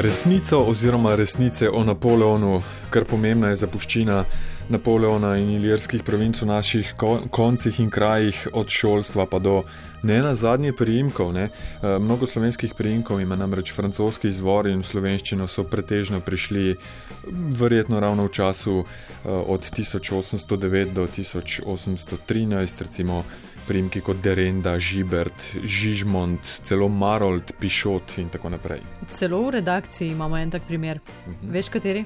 resnico oziroma resnice o Napoleonu, kar pomembna je zapuščina Napoleona in ilirskih provinc v naših koncih in krajih, od šolstva pa do ne na zadnje priimkov. Ne. E, mnogo slovenskih priimkov ima namreč francoski izvor in v slovenščino so pretežno prišli verjetno ravno v času e, od 1809 do 1813, recimo primki kot Derenda, Žibert, Žižmond, celo Marold, Pišot in tako naprej. Celo v redakciji imamo en tak primer. Uh mhm. -huh. Veš kateri?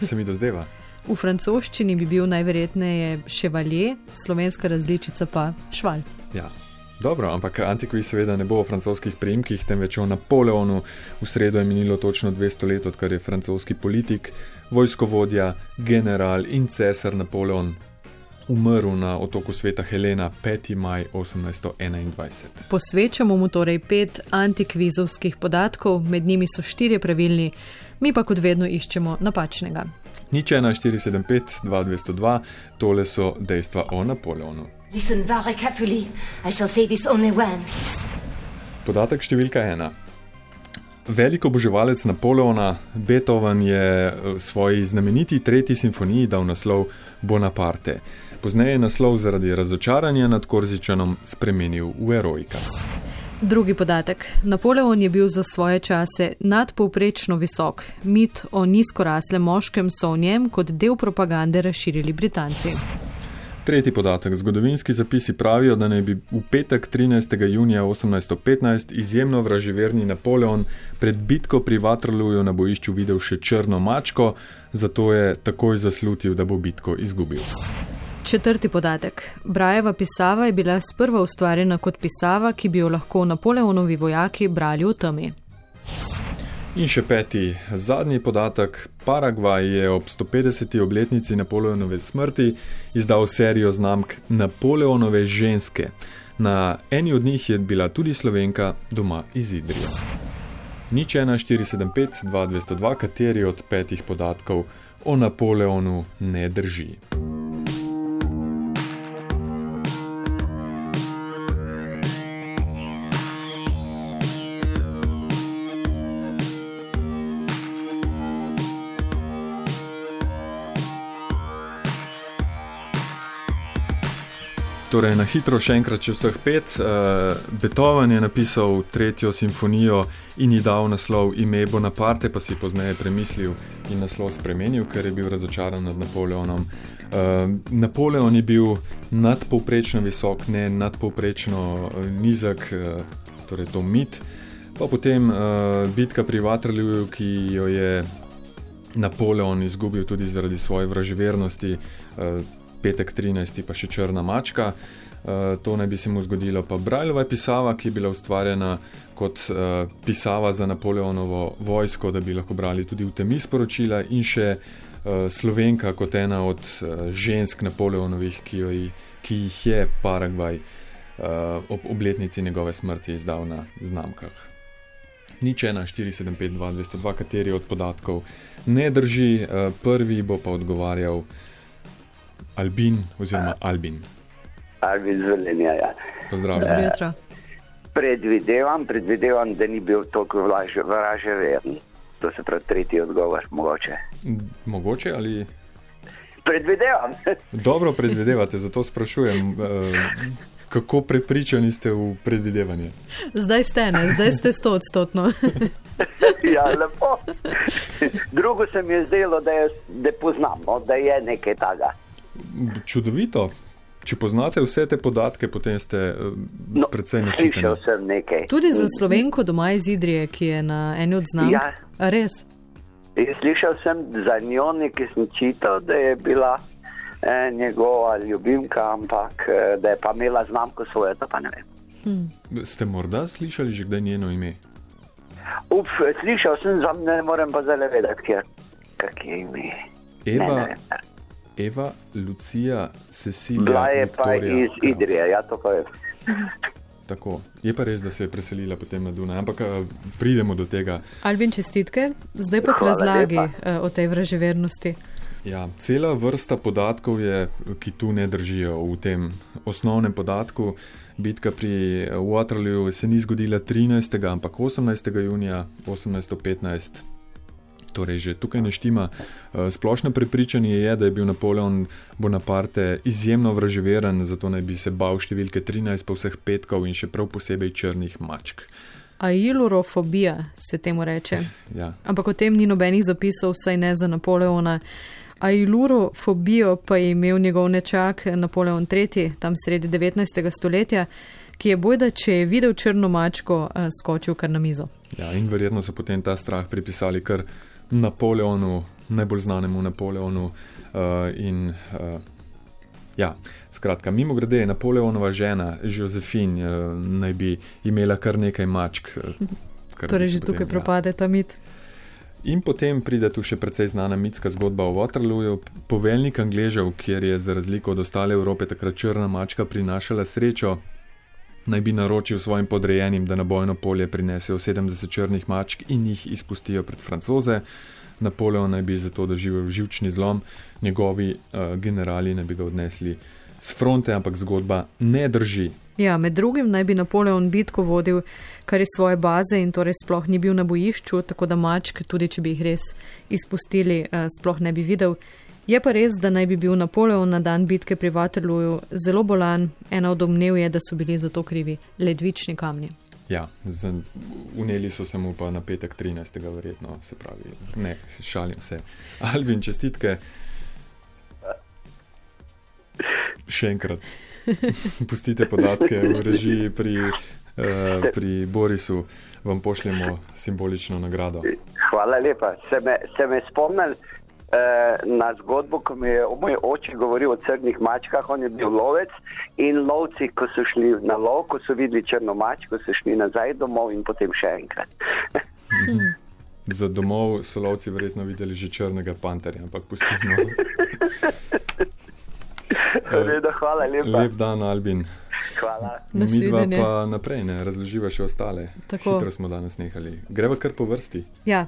Se mi dozdeva. V francoščini bi bil najverjetneje ševalje, slovenska različica pa šval. Ja. Dobro, ampak antikvi seveda ne bo o francoskih primkih, temveč o Napoleonu. V sredo je minilo točno 200 let, odkar je francoski politik, vojskovodja, general in cesar Napoleon umrl na otoku sveta Helena 5. maj 1821. Posvečamo mu torej pet antikvizovskih podatkov, med njimi so štirje pravilni, mi pa kot vedno iščemo napačnega. Nič 1475, 2202, tole so dejstva o Napoleonu. Podatek številka ena. Velik oboževalec Napoleona, Beethoven je v svoji znameniti tretji simfoniji dal naslov Bonaparte. Pozneje je naslov zaradi razočaranja nad Korzičanom spremenil v Erojka. Drugi podatek. Napoleon je bil za svoje čase nadpovprečno visok. Mit o nizkoraslem moškem so v njem kot del propagande razširili Britanci. Tretji podatek. Zgodovinski zapisi pravijo, da naj bi v petek 13. junija 1815 izjemno vraževerni Napoleon pred bitko pri Waterloju na bojišču videl še črno mačko, zato je takoj zaslutil, da bo bitko izgubil. Četrti podatek. Brajeva pisava je bila sprva ustvarjena kot pisava, ki bi jo lahko Napoleonovi vojaki brali v temi. In še peti, zadnji podatek. Paragvaj je ob 150. obletnici Napoleonove smrti izdal serijo znamk Napoleonove ženske. Na eni od njih je bila tudi slovenka doma iz Idrija. Nič 1475 2202, kateri od petih podatkov o Napoleonu ne drži. Torej, na hitro še enkrat, če vseh pet. Uh, Beethoven je napisal tretjo simfonijo in ji dal naslov Ime Bonaparte, pa si pozneje premislil in naslov spremenil, ker je bil razočaran nad Napoleonom. Uh, Napoleon je bil nadpovprečno visok, ne nadpovprečno nizek, uh, torej to mit. Pa potem uh, bitka pri Waterloo, ki jo je Napoleon izgubil tudi zaradi svoje vraževernosti. Uh, petek 13. pa še črna mačka. Uh, to naj bi se mu zgodilo. Pa Brajlova pisava, ki je bila ustvarjena kot uh, pisava za Napoleonovo vojsko, da bi lahko brali tudi v temi sporočila, in še uh, Slovenka kot ena od uh, žensk Napoleonovih, ki, jo, ki jih je Paragvaj uh, ob obletnici njegove smrti izdal na znamkah. Nič 1, 4, 7, 5, 2, 202, kateri od podatkov ne drži, uh, prvi bo pa odgovarjal. Albin oziroma Albin. Albin Zvelenja. Ja. Pozdravljen. Uh, predvidevam, predvidevam, da ni bil tako vraže veren. To se pravi tretji odgovor, mogoče. Mogoče ali. Predvidevam. Dobro predvidevate, zato sprašujem, uh, kako prepričani ste v predvidevanje. Zdaj ste, ne? zdaj ste sto odstotno. ja, lepo. Drugo se mi je zdelo, da, je, da poznamo, da je nekaj takega čudovito. Če poznate vse te podatke, potem ste uh, no, precej načitani. Tudi za slovenko doma iz Idrije, ki je na eni od znamk. Ja. Res. Jaz slišal sem za njo, ki sem čital, da je bila eh, njegova ljubimka, ampak eh, da je pa imela znamko svoje, to pa ne vem. Hm. Ste morda slišali že kdaj njeno ime? Uf, slišal sem, ne morem pa zdaj vedeti, kak je ime. Eva, ne, ne Eva, Lucija, Cecilija. Bila je Viktorija, pa iz Idrije, ja, to pa je. Tako. Je pa res, da se je preselila potem na Dunaj, ampak eh, pridemo do tega. Albin, čestitke, zdaj pa k razlagi lepa. Eh, o tej vraževernosti. Ja, cela vrsta podatkov je, ki tu ne držijo. V tem osnovnem podatku bitka pri Waterloo se ni zgodila 13. ampak 18. junija 1815. Torej, že tukaj ne štima. Eh, splošno prepričanje je, da je bil Napoleon Bonaparte izjemno vraževeren, zato naj bi se bal številke 13 po vseh petkov in še prav posebej črnih mačk. Ailurofobija se temu reče. Ja. Ampak o tem ni nobenih zapisov, vsaj ne za Napoleona. Ailurofobijo pa je imel njegov nečak Napoleon III, tam sredi 19. stoletja, ki je bojda, če je videl črno mačko, eh, skočil kar na mizo. Ja, in verjetno so potem ta strah pripisali kar Napoleonu, najbolj znanemu Napoleonu. Uh, in, uh, ja, skratka, mimo grede, Napoleonova žena, Josefin, uh, naj bi imela kar nekaj mačk. Torej, že tukaj ja. propade ta mit. In potem pride tu še precej znana mitska zgodba o Waterlooju. Poveljnik Angležev, kjer je za razliko od ostale Evrope takrat črna mačka prinašala srečo, naj bi naročil svojim podrejenim, da na bojno polje prinesejo 70 črnih mačk in jih izpustijo pred francoze. Napoleon naj bi zato doživel živčni zlom, njegovi uh, generali naj bi ga odnesli z fronte, ampak zgodba ne drži. Ja, med drugim naj bi Napoleon bitko vodil kar iz svoje baze in torej sploh ni bil na bojišču, tako da mačk, tudi če bi jih res izpustili, uh, sploh ne bi videl. Je pa res, da naj bi bil Napoleon na dan bitke pri Waterlooju zelo bolan, ena od domnev je, da so bili za to krivi ledvični kamni. Ja, uneli so se mu pa na petek 13. verjetno, se pravi, ne, šalim se. Alvin, čestitke. Še enkrat, pustite podatke v režiji pri, uh, pri Borisu, vam pošljemo simbolično nagrado. Hvala lepa, se me, se me spomnili. Eh, na zgodbo, ko mi je moj oče govoril o crnih mačkah. On je bil lovec in lovci, ko so šli na lov, ko so videli črno mačko, so šli nazaj domov in potem še enkrat. Za domov so lovci verjetno videli že črnega panterja, ampak pustimo. Redo, hvala lepa. Lep dan, Albin. Hvala. Mi dva pa naprej, ne razloživa še ostale. Tako. Hitro smo danes nehali. Greva kar po vrsti. Ja.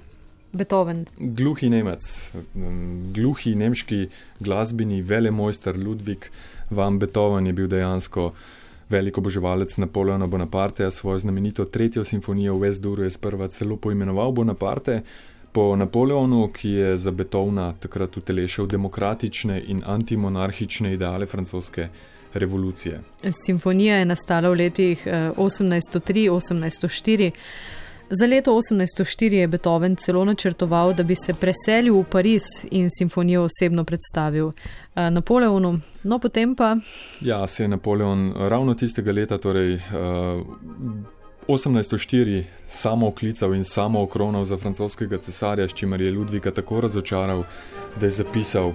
Beethoven. Gluhi Nemec, gluhi nemški glasbeni velemojster Ludvik van Beethoven je bil dejansko velik oboževalec Napoleona Bonaparte. Svojo znamenito tretjo simfonijo v Westduru je sprva celo poimenoval Bonaparte. Po Napoleonu, ki je za Beethovna takrat utelešal demokratične in antimonarhične ideale francoske revolucije. Simfonija je nastala v letih 1803-1804. Eh, Za leto 1804 je Beethoven celo načrtoval, da bi se preselil v Pariz in simfonijo osebno predstavil uh, Napoleonu. No, potem pa. Ja, se je Napoleon ravno tistega leta, torej uh, 1804, samo oklical in samo okronal za francoskega cesarja, s čimer je Ludvika tako razočaral, da je zapisal.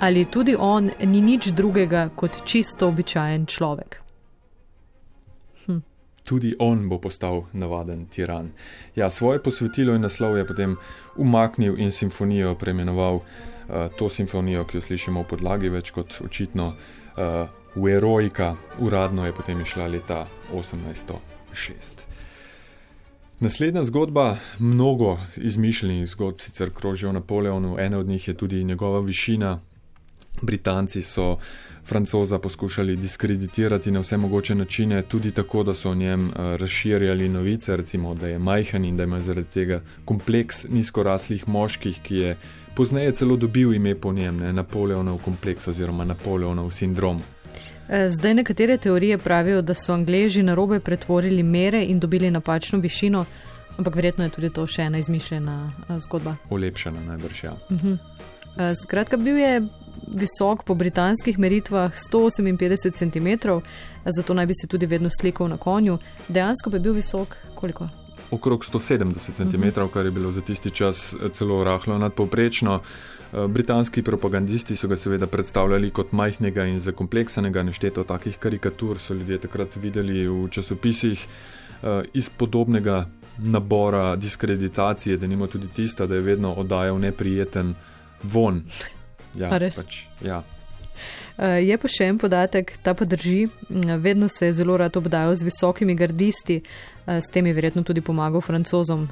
Ali tudi on ni nič drugega kot čisto običajen človek tudi on bo postal navaden tiran. Ja, svoje posvetilo in naslov je potem umaknil in simfonijo preimenoval uh, to simfonijo, ki jo slišimo v podlagi, več kot očitno uh, v Erojka, uradno je potem išla leta 1806. Naslednja zgodba, mnogo izmišljenih zgodb, sicer krožijo o Napoleonu, ena od njih je tudi njegova višina. Britanci so francoza poskušali diskreditirati na vse mogoče načine, tudi tako, da so o njem eh, razširjali novice, recimo, da je majhen in da ima zaradi tega kompleks nizkoraslih moških, ki je pozneje celo dobil ime po njem, ne Napoleonov kompleks oziroma Napoleonov sindrom. Eh, zdaj nekatere teorije pravijo, da so Angleži na robe pretvorili mere in dobili napačno višino, ampak verjetno je tudi to še ena izmišljena eh, zgodba. Olepšana najbrž, ja. Uh mhm. -huh. Skratka, bil je visok po britanskih meritvah 158 cm, zato naj bi se tudi vedno slikal na konju. Dejansko pa je bil visok koliko? Okrog 170 cm, uh -huh. kar je bilo za tisti čas eh, celo rahlo nadpoprečno. Eh, britanski propagandisti so ga seveda predstavljali kot majhnega in zakompleksanega, nešteto takih karikatur so ljudje takrat videli v časopisih eh, iz podobnega nabora diskreditacije, da nima tudi tista, da je vedno oddajal neprijeten von. Ja, pač, ja. Uh, je pa še en podatek, ta pa drži. Vedno se je zelo rad obdajal z visokimi gardisti, uh, s tem je verjetno tudi pomagal francozom,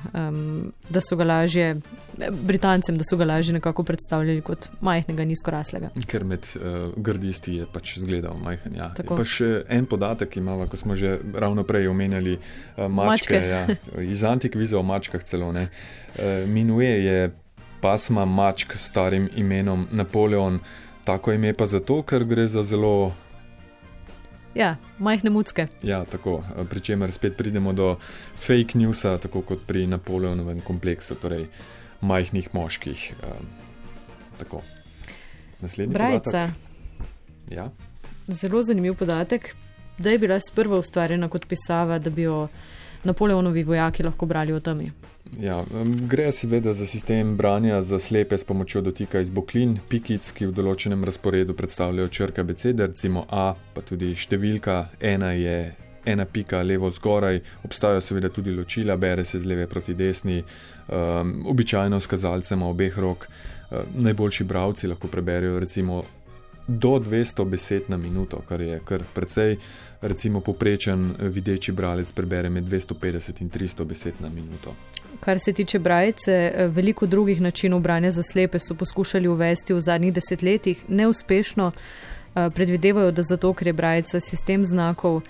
da so ga lažje, britancem, da so ga lažje nekako predstavljali kot majhnega, nizkoraslega. Ker med uh, gardisti je pač zgledal majhen. Ja. Pa še en podatek imamo, ko smo že ravno prej omenjali uh, mačke. mačke. Ja, iz antikviza o mačkah celo ne. Uh, Minuje je pasma mačk s starim imenom Napoleon. Tako ime pa zato, ker gre za zelo. Ja, majhne mucke. Ja, tako. Pričemer spet pridemo do fake newsa, tako kot pri Napoleonovem kompleksu, torej majhnih moških. Um, tako. Naslednji Brajca. Ja. Zelo zanimiv podatek, da je bila sprva ustvarjena kot pisava, da bi jo Napoleonovi vojaki lahko brali o temi. Ja, gre seveda za sistem branja za slepe s pomočjo dotika iz boklin, pikic, ki v določenem razporedu predstavljajo črke abecede, recimo A, pa tudi številka ena je ena pika levo zgoraj, obstajajo seveda tudi ločila, bere se z leve proti desni, um, običajno s kazalcem obeh rok. Um, najboljši bravci lahko preberejo recimo do 200 besed na minuto, kar je kar precej recimo poprečen eh, videči bralec prebere med 250 in 300 besed na minuto. Kar se tiče brajice, eh, veliko drugih načinov branja za slepe so poskušali uvesti v zadnjih desetletjih, neuspešno. Eh, predvidevajo, da zato, ker je brajica sistem znakov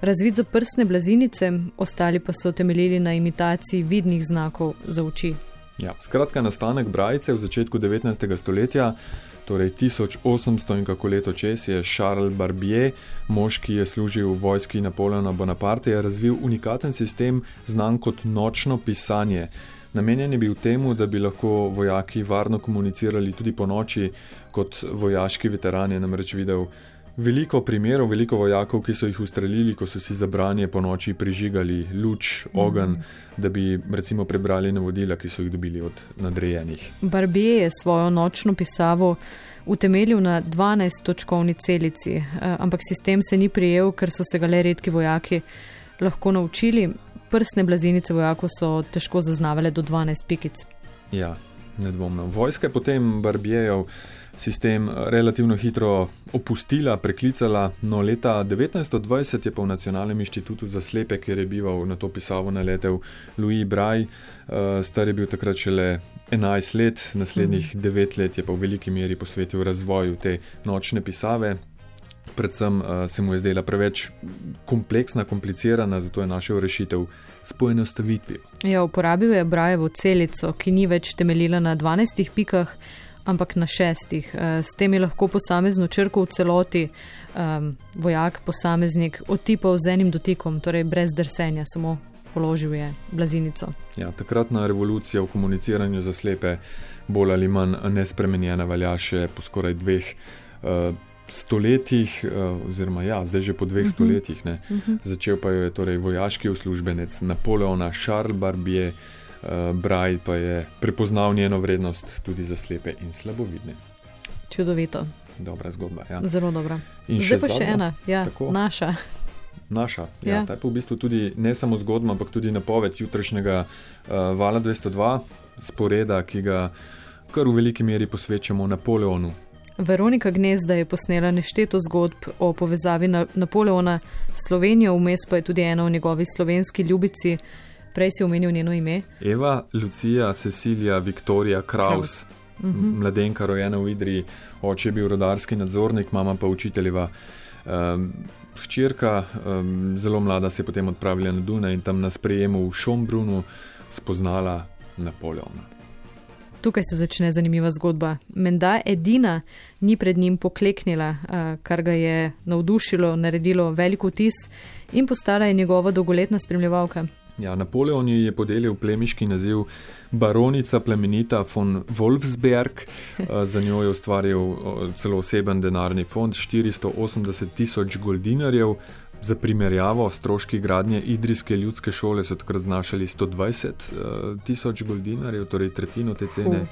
razvit za prstne blazinice, ostali pa so temeljili na imitaciji vidnih znakov za oči. Ja, skratka, nastanek brajice v začetku 19. stoletja torej 1800 in kako leto čez je Charles Barbier, mož, ki je služil v vojski Napoleona Bonaparte, razvil unikaten sistem znan kot nočno pisanje. Namenjen je bil temu, da bi lahko vojaki varno komunicirali tudi po noči, kot vojaški veterani namreč videl. Veliko primerov, veliko vojakov, ki so jih ustrelili, ko so si za branje po noči prižigali luč, ogen, mm. da bi recimo prebrali navodila, ki so jih dobili od nadrejenih. Barbie je svojo nočno pisavo utemeljil na 12-točkovni celici, eh, ampak sistem se ni prijel, ker so se ga le redki vojaki lahko naučili. Prstne blazinice vojakov so težko zaznavale do 12 pikic. Ja, nedvomno. Vojska je potem Barbiejev sistem relativno hitro opustila, preklicala. No, leta 1920 je pa v Nacionalnem inštitutu za slepe, kjer je bival na to pisavo naletel Louis Bray, uh, star je bil takrat šele 11 let, naslednjih 9 let je pa v veliki meri posvetil razvoju te nočne pisave. Predvsem uh, se mu je zdela preveč kompleksna, komplicirana, zato je našel rešitev s poenostavitvijo. Ja, uporabil je Brajevo celico, ki ni več temeljila na 12 pikah, ampak na šestih. Eh, s tem je lahko posamezno črko v celoti um, vojak, posameznik otipal z enim dotikom, torej brez drsenja, samo položil je blazinico. Ja, takratna revolucija v komuniciranju za slepe, bolj ali manj nespremenjena, velja še po skoraj dveh. Uh, Stoletjih, oziroma ja, zdaj že po dveh uh mhm. -huh. stoletjih, uh mhm. -huh. začel pa je torej vojaški uslužbenec Napoleona Charles Barbier, Braj pa je prepoznal njeno vrednost tudi za slepe in slabovidne. Čudovito. Dobra zgodba. Ja. Zelo dobra. In Zdaj še pa zadnja, še ena, ja, naša. Naša. Ja, ja. Ta je pa v bistvu tudi ne samo zgodba, ampak tudi napoved jutrišnjega uh, Vala 202, sporeda, ki ga kar v veliki meri posvečamo Napoleonu. Veronika Gnezda je posnela nešteto zgodb o povezavi na Napoleona s Slovenijo, vmes pa je tudi ena o njegovi slovenski ljubici. Prej si omenil njeno ime. Eva, Lucija, Cecilija, Viktorija, Kraus, mhm. -huh. mladenka rojena v Idriji, oče je bil rodarski nadzornik, mama pa učiteljeva. Um, hčerka, um, zelo mlada, se je potem odpravila na Duna in tam na sprejemu v Šombrunu spoznala Napoleona. Tukaj se začne zanimiva zgodba. Menda edina ni pred njim pokleknila, kar ga je navdušilo, naredilo veliko vtis in postala je njegova dolgoletna spremljevalka. Ja, Napoleon je podelil plemiški naziv baronica plemenita von Wolfsberg, za njo je ustvaril celo oseben denarni fond 480 tisoč goldinarjev. Za primerjavo, stroški gradnje Idrijske ljudske šole so takrat znašali 120 tisoč goldinarjev, torej tretjino te cene,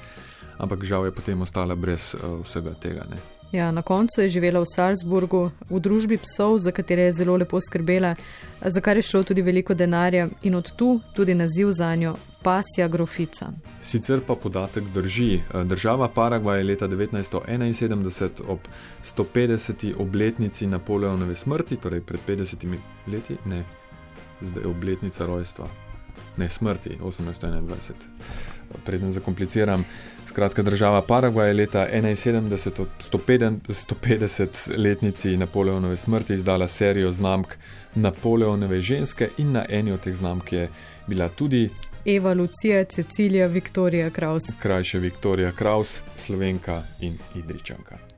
ampak žal je potem ostala brez vsega tega. Ne. Ja, na koncu je živela v Salzburgu, v družbi psov, za katere je zelo lepo skrbela, za kar je šlo tudi veliko denarja in od tu tudi naziv za njo pasja grofica. Sicer pa podatek drži. Država Paragvaj je leta 1971 ob 150. obletnici Napoleonove smrti, torej pred 50 leti, ne, zdaj obletnica rojstva, ne smrti, 1821. Preden zakompliciram, skratka, država Paragvaj je leta 1971 ob 150. letnici Napoleonove smrti izdala serijo znamk Napoleonove ženske in na eni od teh znamk je bila tudi Eva Lucija, Cecilija, Viktorija Kraus. Krajša Viktorija Kraus, slovenka in idričanka.